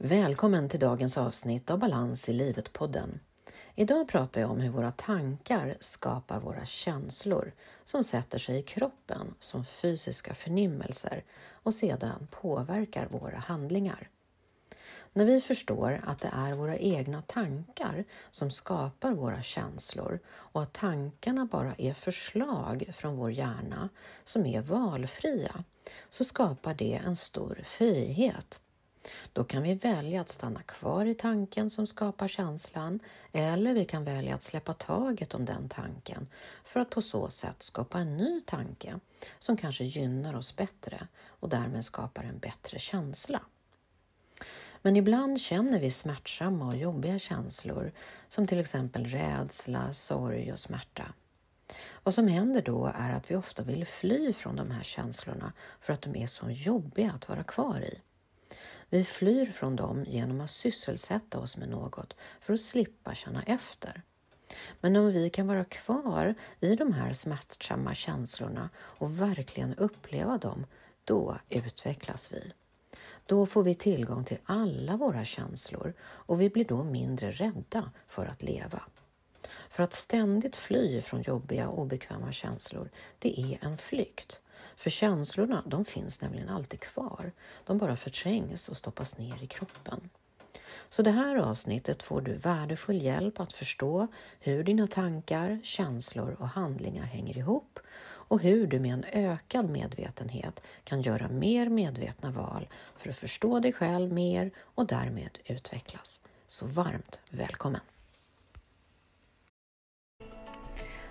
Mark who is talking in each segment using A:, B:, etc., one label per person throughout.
A: Välkommen till dagens avsnitt av Balans i livet-podden. Idag pratar jag om hur våra tankar skapar våra känslor som sätter sig i kroppen som fysiska förnimmelser och sedan påverkar våra handlingar. När vi förstår att det är våra egna tankar som skapar våra känslor och att tankarna bara är förslag från vår hjärna som är valfria, så skapar det en stor frihet. Då kan vi välja att stanna kvar i tanken som skapar känslan eller vi kan välja att släppa taget om den tanken för att på så sätt skapa en ny tanke som kanske gynnar oss bättre och därmed skapar en bättre känsla. Men ibland känner vi smärtsamma och jobbiga känslor som till exempel rädsla, sorg och smärta. Vad som händer då är att vi ofta vill fly från de här känslorna för att de är så jobbiga att vara kvar i. Vi flyr från dem genom att sysselsätta oss med något för att slippa känna efter. Men om vi kan vara kvar i de här smärtsamma känslorna och verkligen uppleva dem, då utvecklas vi. Då får vi tillgång till alla våra känslor och vi blir då mindre rädda för att leva. För att ständigt fly från jobbiga och obekväma känslor, det är en flykt. För känslorna, de finns nämligen alltid kvar. De bara förträngs och stoppas ner i kroppen. Så det här avsnittet får du värdefull hjälp att förstå hur dina tankar, känslor och handlingar hänger ihop och hur du med en ökad medvetenhet kan göra mer medvetna val för att förstå dig själv mer och därmed utvecklas. Så varmt välkommen!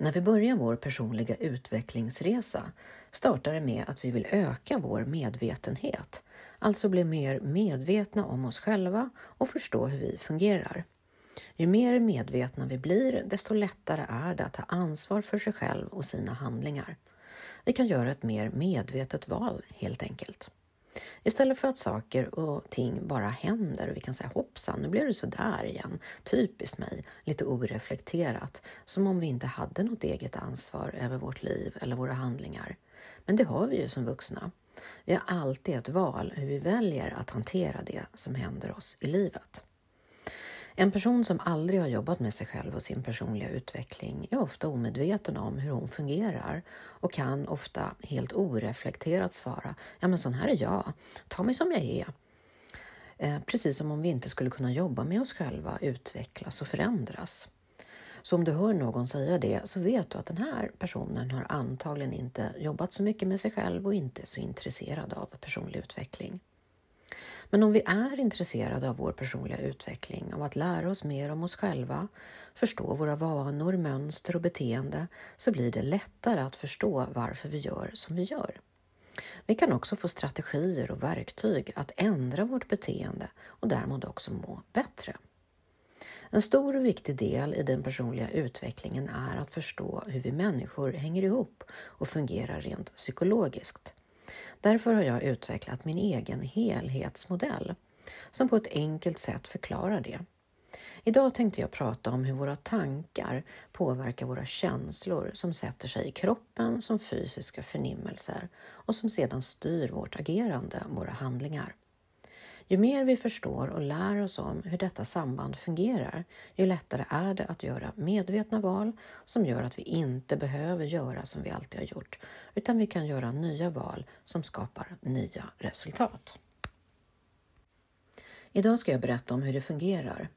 A: När vi börjar vår personliga utvecklingsresa startar det med att vi vill öka vår medvetenhet, alltså bli mer medvetna om oss själva och förstå hur vi fungerar. Ju mer medvetna vi blir, desto lättare är det att ta ansvar för sig själv och sina handlingar. Vi kan göra ett mer medvetet val helt enkelt. Istället för att saker och ting bara händer och vi kan säga hoppsan, nu blev det så där igen, typiskt mig, lite oreflekterat, som om vi inte hade något eget ansvar över vårt liv eller våra handlingar. Men det har vi ju som vuxna. Vi har alltid ett val hur vi väljer att hantera det som händer oss i livet. En person som aldrig har jobbat med sig själv och sin personliga utveckling är ofta omedveten om hur hon fungerar och kan ofta helt oreflekterat svara ja men sån här är jag, ta mig som jag är. Eh, precis som om vi inte skulle kunna jobba med oss själva, utvecklas och förändras. Så om du hör någon säga det så vet du att den här personen har antagligen inte jobbat så mycket med sig själv och inte är så intresserad av personlig utveckling. Men om vi är intresserade av vår personliga utveckling, av att lära oss mer om oss själva, förstå våra vanor, mönster och beteende, så blir det lättare att förstå varför vi gör som vi gör. Vi kan också få strategier och verktyg att ändra vårt beteende och därmed också må bättre. En stor och viktig del i den personliga utvecklingen är att förstå hur vi människor hänger ihop och fungerar rent psykologiskt. Därför har jag utvecklat min egen helhetsmodell som på ett enkelt sätt förklarar det. Idag tänkte jag prata om hur våra tankar påverkar våra känslor som sätter sig i kroppen som fysiska förnimmelser och som sedan styr vårt agerande, våra handlingar. Ju mer vi förstår och lär oss om hur detta samband fungerar, ju lättare är det att göra medvetna val som gör att vi inte behöver göra som vi alltid har gjort, utan vi kan göra nya val som skapar nya resultat. Idag ska jag berätta om hur det fungerar.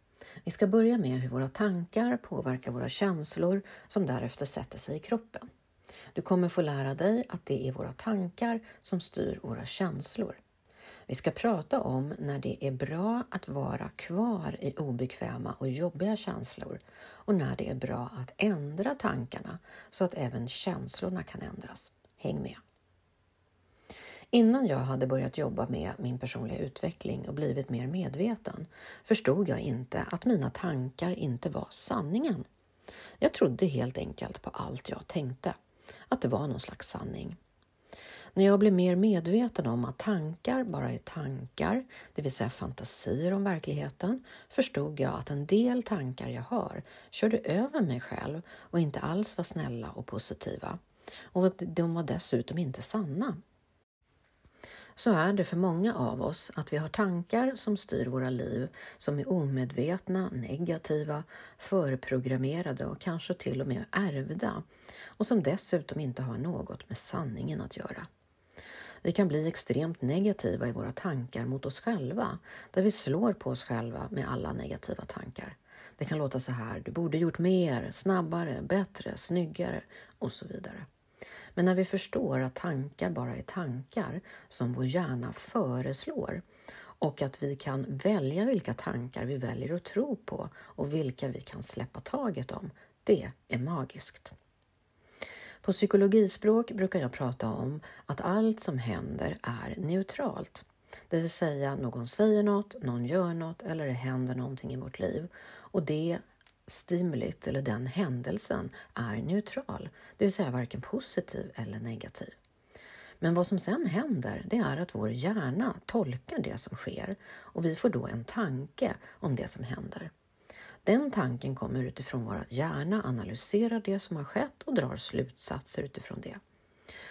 A: Vi ska börja med hur våra tankar påverkar våra känslor som därefter sätter sig i kroppen. Du kommer få lära dig att det är våra tankar som styr våra känslor. Vi ska prata om när det är bra att vara kvar i obekväma och jobbiga känslor och när det är bra att ändra tankarna så att även känslorna kan ändras. Häng med! Innan jag hade börjat jobba med min personliga utveckling och blivit mer medveten förstod jag inte att mina tankar inte var sanningen. Jag trodde helt enkelt på allt jag tänkte, att det var någon slags sanning. När jag blev mer medveten om att tankar bara är tankar, det vill säga fantasier om verkligheten, förstod jag att en del tankar jag har körde över mig själv och inte alls var snälla och positiva. Och att de var dessutom inte sanna. Så är det för många av oss att vi har tankar som styr våra liv som är omedvetna, negativa, förprogrammerade och kanske till och med ärvda och som dessutom inte har något med sanningen att göra. Vi kan bli extremt negativa i våra tankar mot oss själva, där vi slår på oss själva med alla negativa tankar. Det kan låta så här, du borde gjort mer, snabbare, bättre, snyggare och så vidare. Men när vi förstår att tankar bara är tankar som vår hjärna föreslår och att vi kan välja vilka tankar vi väljer att tro på och vilka vi kan släppa taget om, det är magiskt. På psykologispråk brukar jag prata om att allt som händer är neutralt. Det vill säga någon säger något, någon gör något eller det händer någonting i vårt liv och det stimulit eller den händelsen är neutral, det vill säga varken positiv eller negativ. Men vad som sen händer, det är att vår hjärna tolkar det som sker och vi får då en tanke om det som händer. Den tanken kommer utifrån vår hjärna, analyserar det som har skett och drar slutsatser utifrån det.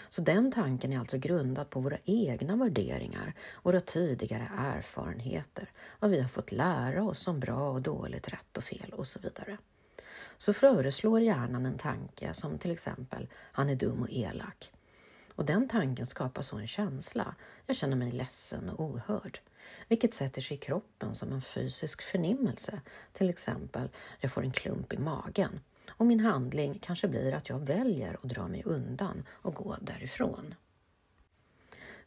A: Så den tanken är alltså grundad på våra egna värderingar, våra tidigare erfarenheter, vad vi har fått lära oss om bra och dåligt, rätt och fel och så vidare. Så föreslår hjärnan en tanke som till exempel han är dum och elak. Och den tanken skapar så en känsla, jag känner mig ledsen och ohörd, vilket sätter sig i kroppen som en fysisk förnimmelse, till exempel jag får en klump i magen. Och min handling kanske blir att jag väljer att dra mig undan och gå därifrån.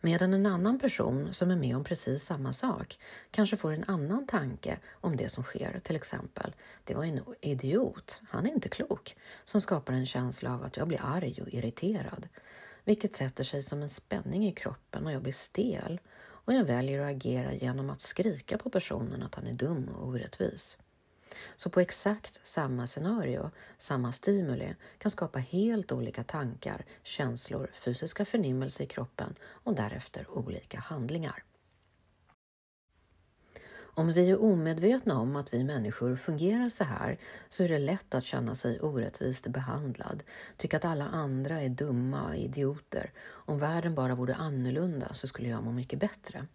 A: Medan en annan person som är med om precis samma sak kanske får en annan tanke om det som sker, till exempel det var en idiot, han är inte klok, som skapar en känsla av att jag blir arg och irriterad, vilket sätter sig som en spänning i kroppen och jag blir stel och jag väljer att agera genom att skrika på personen att han är dum och orättvis. Så på exakt samma scenario, samma stimuli, kan skapa helt olika tankar, känslor, fysiska förnimmelser i kroppen och därefter olika handlingar. Om vi är omedvetna om att vi människor fungerar så här så är det lätt att känna sig orättvist behandlad, tycka att alla andra är dumma och idioter. Om världen bara vore annorlunda så skulle jag må mycket bättre.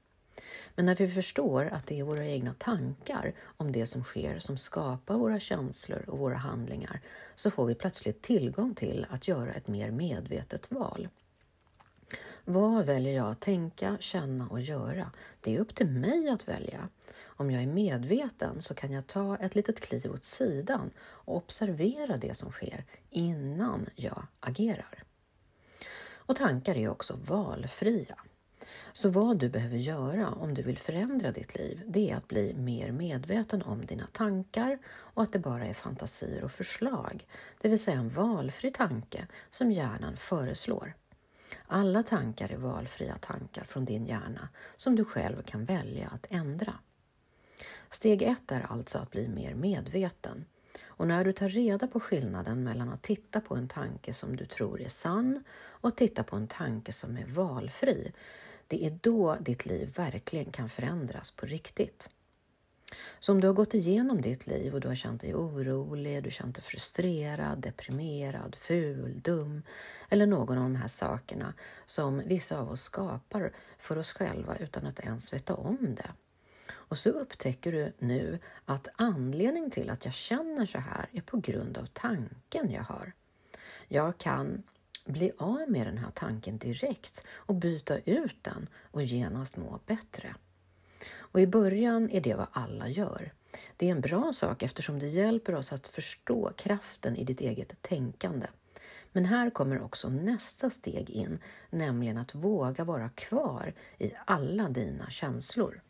A: Men när vi förstår att det är våra egna tankar om det som sker som skapar våra känslor och våra handlingar så får vi plötsligt tillgång till att göra ett mer medvetet val. Vad väljer jag att tänka, känna och göra? Det är upp till mig att välja. Om jag är medveten så kan jag ta ett litet kliv åt sidan och observera det som sker innan jag agerar. Och tankar är också valfria. Så vad du behöver göra om du vill förändra ditt liv, det är att bli mer medveten om dina tankar och att det bara är fantasier och förslag, det vill säga en valfri tanke som hjärnan föreslår. Alla tankar är valfria tankar från din hjärna som du själv kan välja att ändra. Steg ett är alltså att bli mer medveten. Och när du tar reda på skillnaden mellan att titta på en tanke som du tror är sann och att titta på en tanke som är valfri, det är då ditt liv verkligen kan förändras på riktigt. Så om du har gått igenom ditt liv och du har känt dig orolig, du känt dig frustrerad, deprimerad, ful, dum eller någon av de här sakerna som vissa av oss skapar för oss själva utan att ens veta om det. Och så upptäcker du nu att anledningen till att jag känner så här är på grund av tanken jag har. Jag kan bli av med den här tanken direkt och byta ut den och genast må bättre. Och i början är det vad alla gör. Det är en bra sak eftersom det hjälper oss att förstå kraften i ditt eget tänkande. Men här kommer också nästa steg in, nämligen att våga vara kvar i alla dina känslor.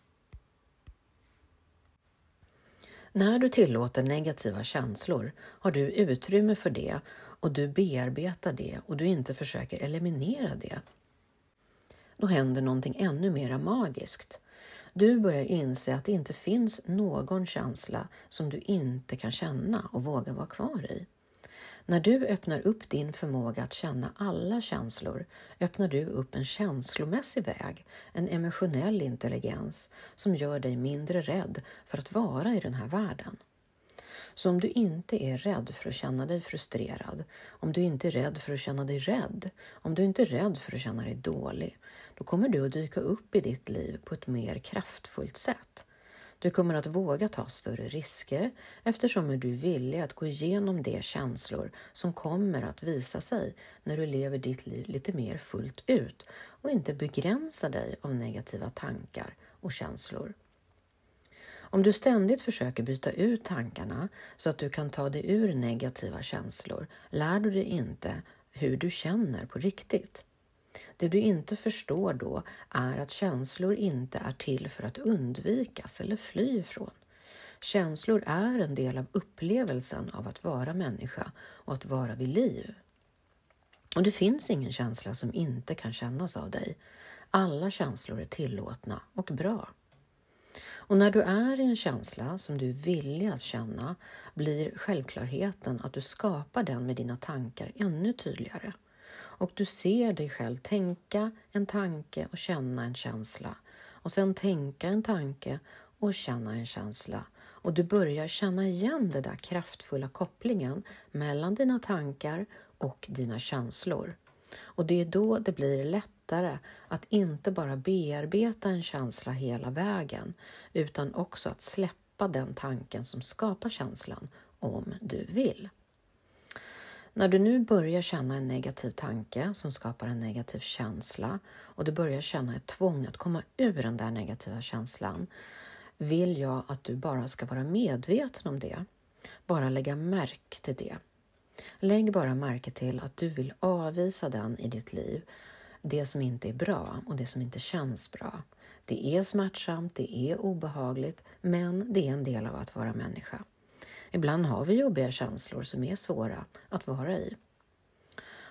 A: När du tillåter negativa känslor har du utrymme för det och du bearbetar det och du inte försöker eliminera det. Då händer någonting ännu mera magiskt. Du börjar inse att det inte finns någon känsla som du inte kan känna och våga vara kvar i. När du öppnar upp din förmåga att känna alla känslor öppnar du upp en känslomässig väg, en emotionell intelligens som gör dig mindre rädd för att vara i den här världen. Så om du inte är rädd för att känna dig frustrerad, om du inte är rädd för att känna dig rädd, om du inte är rädd för att känna dig dålig, då kommer du att dyka upp i ditt liv på ett mer kraftfullt sätt. Du kommer att våga ta större risker eftersom du är villig att gå igenom de känslor som kommer att visa sig när du lever ditt liv lite mer fullt ut och inte begränsar dig av negativa tankar och känslor. Om du ständigt försöker byta ut tankarna så att du kan ta dig ur negativa känslor lär du dig inte hur du känner på riktigt. Det du inte förstår då är att känslor inte är till för att undvikas eller fly ifrån. Känslor är en del av upplevelsen av att vara människa och att vara vid liv. Och det finns ingen känsla som inte kan kännas av dig. Alla känslor är tillåtna och bra. Och när du är i en känsla som du är villig att känna blir självklarheten att du skapar den med dina tankar ännu tydligare. Och du ser dig själv tänka en tanke och känna en känsla och sen tänka en tanke och känna en känsla. Och du börjar känna igen den där kraftfulla kopplingen mellan dina tankar och dina känslor. Och det är då det blir lättare att inte bara bearbeta en känsla hela vägen utan också att släppa den tanken som skapar känslan om du vill. När du nu börjar känna en negativ tanke som skapar en negativ känsla och du börjar känna ett tvång att komma ur den där negativa känslan vill jag att du bara ska vara medveten om det. Bara lägga märke till det. Lägg bara märke till att du vill avvisa den i ditt liv, det som inte är bra och det som inte känns bra. Det är smärtsamt, det är obehagligt, men det är en del av att vara människa. Ibland har vi jobbiga känslor som är svåra att vara i.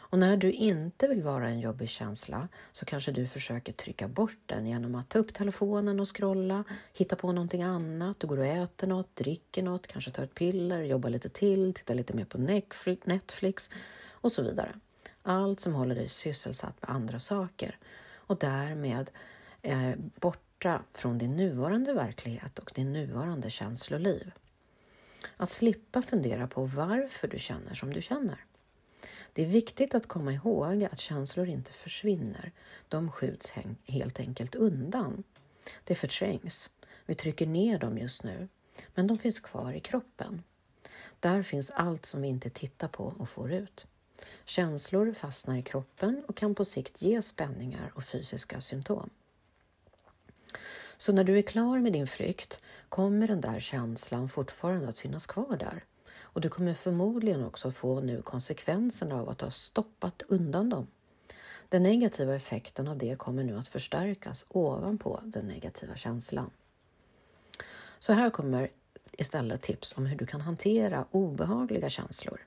A: Och när du inte vill vara en jobbig känsla så kanske du försöker trycka bort den genom att ta upp telefonen och scrolla, hitta på någonting annat, du går och äter något, dricker något, kanske tar ett piller, jobbar lite till, tittar lite mer på Netflix och så vidare. Allt som håller dig sysselsatt med andra saker och därmed eh, borta från din nuvarande verklighet och din nuvarande känsloliv. Att slippa fundera på varför du känner som du känner. Det är viktigt att komma ihåg att känslor inte försvinner. De skjuts helt enkelt undan. Det förträngs. Vi trycker ner dem just nu, men de finns kvar i kroppen. Där finns allt som vi inte tittar på och får ut. Känslor fastnar i kroppen och kan på sikt ge spänningar och fysiska symptom. Så när du är klar med din flykt kommer den där känslan fortfarande att finnas kvar där. Och du kommer förmodligen också få nu konsekvenserna av att du har stoppat undan dem. Den negativa effekten av det kommer nu att förstärkas ovanpå den negativa känslan. Så här kommer istället tips om hur du kan hantera obehagliga känslor.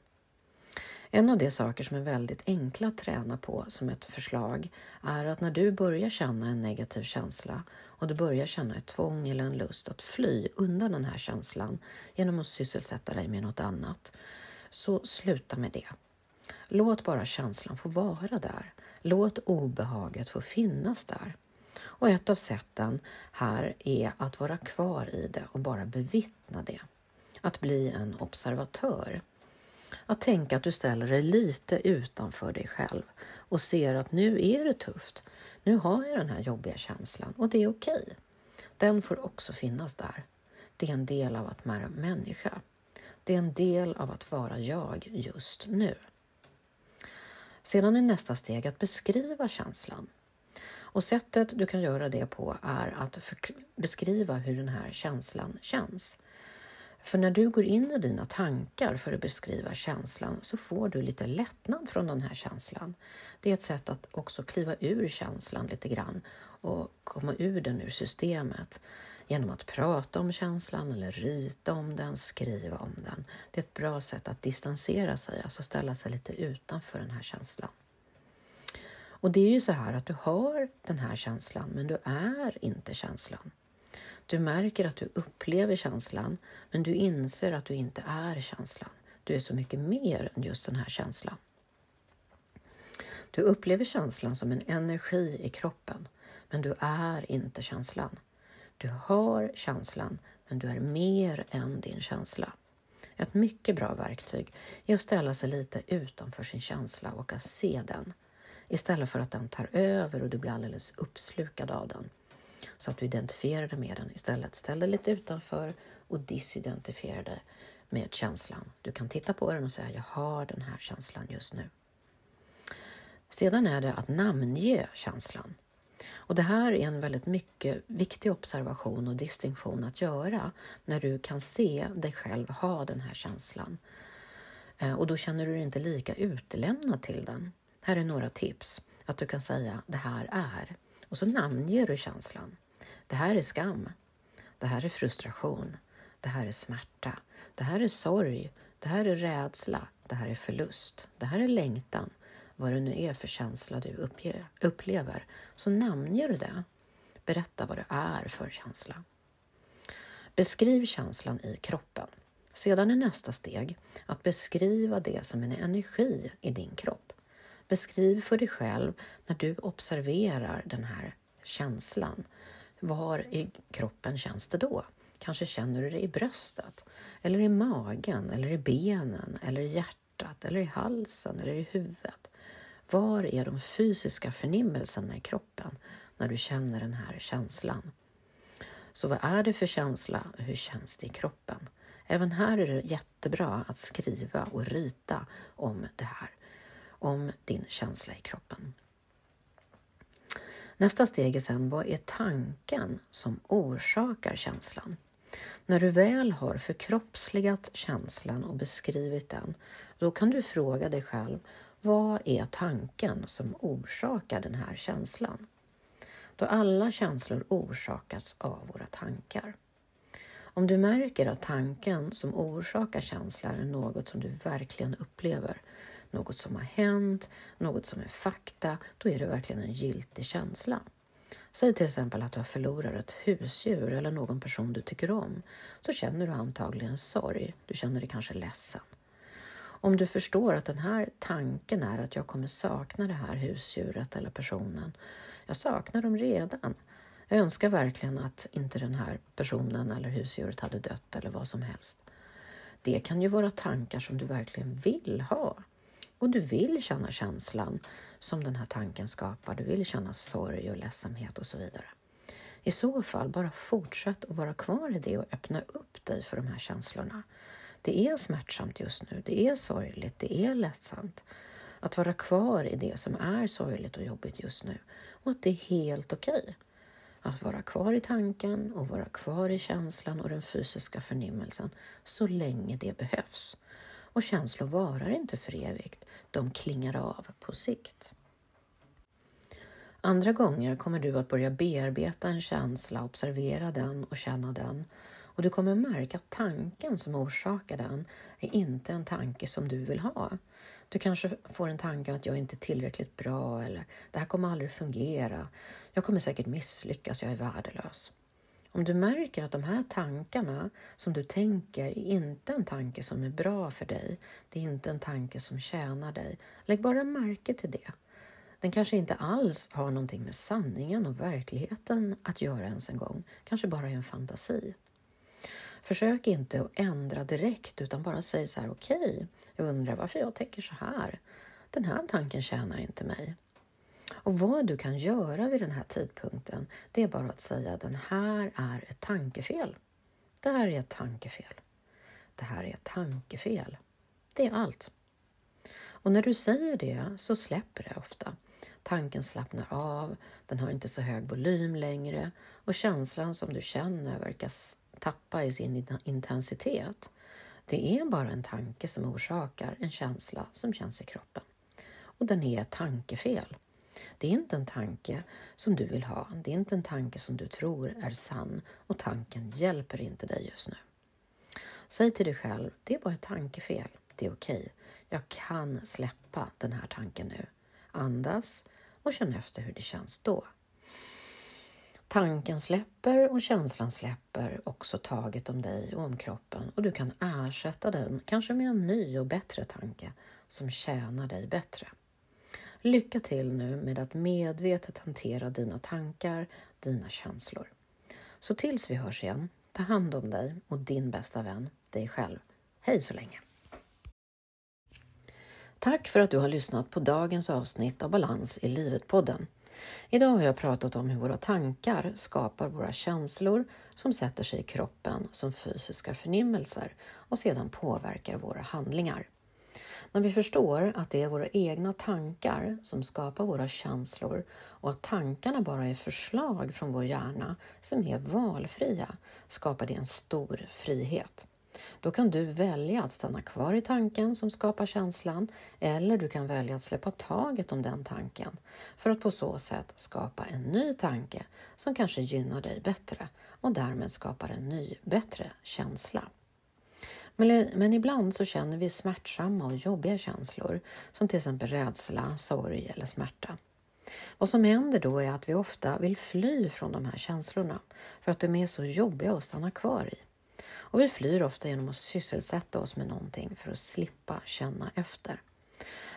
A: En av de saker som är väldigt enkla att träna på som ett förslag är att när du börjar känna en negativ känsla och du börjar känna ett tvång eller en lust att fly undan den här känslan genom att sysselsätta dig med något annat, så sluta med det. Låt bara känslan få vara där. Låt obehaget få finnas där. Och ett av sätten här är att vara kvar i det och bara bevittna det. Att bli en observatör. Att tänka att du ställer dig lite utanför dig själv och ser att nu är det tufft. Nu har jag den här jobbiga känslan och det är okej. Okay. Den får också finnas där. Det är en del av att vara människa. Det är en del av att vara jag just nu. Sedan är nästa steg att beskriva känslan. Och sättet du kan göra det på är att beskriva hur den här känslan känns. För när du går in i dina tankar för att beskriva känslan så får du lite lättnad från den här känslan. Det är ett sätt att också kliva ur känslan lite grann och komma ur den ur systemet genom att prata om känslan eller rita om den, skriva om den. Det är ett bra sätt att distansera sig, alltså ställa sig lite utanför den här känslan. Och det är ju så här att du har den här känslan, men du är inte känslan. Du märker att du upplever känslan, men du inser att du inte är känslan. Du är så mycket mer än just den här känslan. Du upplever känslan som en energi i kroppen, men du är inte känslan. Du har känslan, men du är mer än din känsla. Ett mycket bra verktyg är att ställa sig lite utanför sin känsla och att se den istället för att den tar över och du blir alldeles uppslukad av den. Så att du identifierar dig med den istället. Ställ dig lite utanför och disidentifiera dig med känslan. Du kan titta på den och säga jag har den här känslan just nu. Sedan är det att namnge känslan. Och Det här är en väldigt mycket viktig observation och distinktion att göra när du kan se dig själv ha den här känslan. Eh, och då känner du dig inte lika utlämnad till den. Här är några tips. Att du kan säga det här är och så namnger du känslan. Det här är skam. Det här är frustration. Det här är smärta. Det här är sorg. Det här är rädsla. Det här är förlust. Det här är längtan vad det nu är för känsla du upplever, så namnger du det. Berätta vad det är för känsla. Beskriv känslan i kroppen. Sedan är nästa steg att beskriva det som en energi i din kropp. Beskriv för dig själv när du observerar den här känslan. Var i kroppen känns det då? Kanske känner du det i bröstet, eller i magen, eller i benen, eller i hjärtat, eller i halsen, eller i huvudet. Var är de fysiska förnimmelserna i kroppen när du känner den här känslan? Så vad är det för känsla och hur känns det i kroppen? Även här är det jättebra att skriva och rita om det här, om din känsla i kroppen. Nästa steg är sen, vad är tanken som orsakar känslan? När du väl har förkroppsligat känslan och beskrivit den, då kan du fråga dig själv, vad är tanken som orsakar den här känslan? Då alla känslor orsakas av våra tankar. Om du märker att tanken som orsakar känslan är något som du verkligen upplever, något som har hänt, något som är fakta, då är det verkligen en giltig känsla. Säg till exempel att du har förlorat ett husdjur eller någon person du tycker om, så känner du antagligen sorg. Du känner dig kanske ledsen. Om du förstår att den här tanken är att jag kommer sakna det här husdjuret eller personen. Jag saknar dem redan. Jag önskar verkligen att inte den här personen eller husdjuret hade dött eller vad som helst. Det kan ju vara tankar som du verkligen vill ha. Och du vill känna känslan som den här tanken skapar. Du vill känna sorg och ledsamhet och så vidare. I så fall, bara fortsätt att vara kvar i det och öppna upp dig för de här känslorna. Det är smärtsamt just nu, det är sorgligt, det är ledsamt. Att vara kvar i det som är sorgligt och jobbigt just nu och att det är helt okej. Okay. Att vara kvar i tanken och vara kvar i känslan och den fysiska förnimmelsen så länge det behövs. Och känslor varar inte för evigt, de klingar av på sikt. Andra gånger kommer du att börja bearbeta en känsla, observera den och känna den och du kommer märka att tanken som orsakar den är inte en tanke som du vill ha. Du kanske får en tanke att jag inte är tillräckligt bra eller det här kommer aldrig fungera. Jag kommer säkert misslyckas, jag är värdelös. Om du märker att de här tankarna som du tänker är inte en tanke som är bra för dig, det är inte en tanke som tjänar dig, lägg bara märke till det. Den kanske inte alls har någonting med sanningen och verkligheten att göra ens en gång, kanske bara är en fantasi. Försök inte att ändra direkt utan bara säg så här, okej, okay, jag undrar varför jag tänker så här. Den här tanken tjänar inte mig. Och vad du kan göra vid den här tidpunkten, det är bara att säga den här är ett tankefel. Det här är ett tankefel. Det här är ett tankefel. Det är allt. Och när du säger det så släpper det ofta. Tanken slappnar av, den har inte så hög volym längre och känslan som du känner verkar tappa i sin intensitet. Det är bara en tanke som orsakar en känsla som känns i kroppen. Och den är ett tankefel. Det är inte en tanke som du vill ha. Det är inte en tanke som du tror är sann och tanken hjälper inte dig just nu. Säg till dig själv, det är bara ett tankefel. Det är okej. Okay. Jag kan släppa den här tanken nu. Andas och känn efter hur det känns då. Tanken släpper och känslan släpper också taget om dig och om kroppen och du kan ersätta den kanske med en ny och bättre tanke som tjänar dig bättre. Lycka till nu med att medvetet hantera dina tankar, dina känslor. Så tills vi hörs igen, ta hand om dig och din bästa vän, dig själv. Hej så länge! Tack för att du har lyssnat på dagens avsnitt av Balans i livet-podden. Idag har jag pratat om hur våra tankar skapar våra känslor som sätter sig i kroppen som fysiska förnimmelser och sedan påverkar våra handlingar. När vi förstår att det är våra egna tankar som skapar våra känslor och att tankarna bara är förslag från vår hjärna som är valfria skapar det en stor frihet. Då kan du välja att stanna kvar i tanken som skapar känslan eller du kan välja att släppa taget om den tanken för att på så sätt skapa en ny tanke som kanske gynnar dig bättre och därmed skapar en ny, bättre känsla. Men, men ibland så känner vi smärtsamma och jobbiga känslor som till exempel rädsla, sorg eller smärta. Vad som händer då är att vi ofta vill fly från de här känslorna för att de är så jobbiga att stanna kvar i. Och vi flyr ofta genom att sysselsätta oss med någonting för att slippa känna efter.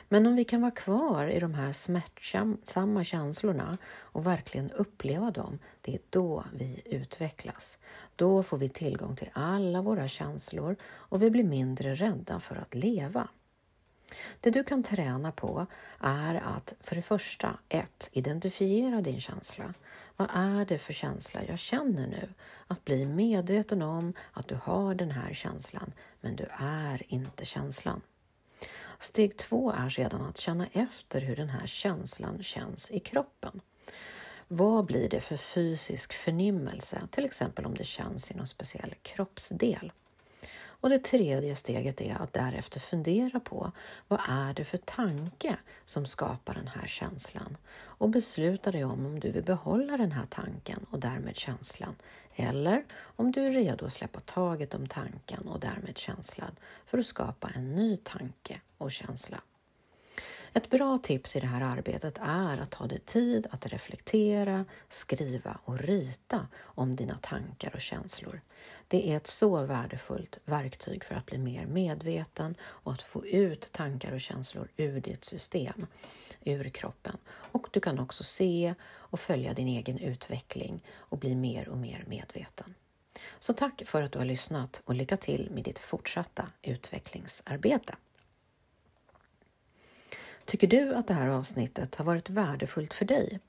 A: Men om vi kan vara kvar i de här smärtsamma känslorna och verkligen uppleva dem, det är då vi utvecklas. Då får vi tillgång till alla våra känslor och vi blir mindre rädda för att leva. Det du kan träna på är att för det första, ett, identifiera din känsla. Vad är det för känsla jag känner nu? Att bli medveten om att du har den här känslan, men du är inte känslan. Steg två är sedan att känna efter hur den här känslan känns i kroppen. Vad blir det för fysisk förnimmelse, till exempel om det känns i någon speciell kroppsdel? Och det tredje steget är att därefter fundera på vad är det för tanke som skapar den här känslan och besluta dig om om du vill behålla den här tanken och därmed känslan eller om du är redo att släppa taget om tanken och därmed känslan för att skapa en ny tanke och känsla. Ett bra tips i det här arbetet är att ta dig tid att reflektera, skriva och rita om dina tankar och känslor. Det är ett så värdefullt verktyg för att bli mer medveten och att få ut tankar och känslor ur ditt system, ur kroppen. Och du kan också se och följa din egen utveckling och bli mer och mer medveten. Så tack för att du har lyssnat och lycka till med ditt fortsatta utvecklingsarbete. Tycker du att det här avsnittet har varit värdefullt för dig?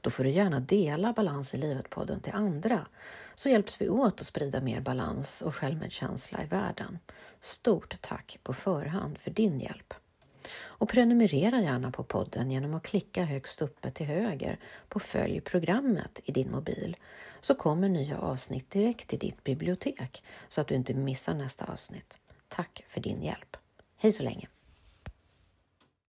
A: Då får du gärna dela Balans i livet-podden till andra så hjälps vi åt att sprida mer balans och självmedkänsla i världen. Stort tack på förhand för din hjälp! Och prenumerera gärna på podden genom att klicka högst uppe till höger på Följ programmet i din mobil så kommer nya avsnitt direkt till ditt bibliotek så att du inte missar nästa avsnitt. Tack för din hjälp! Hej så länge!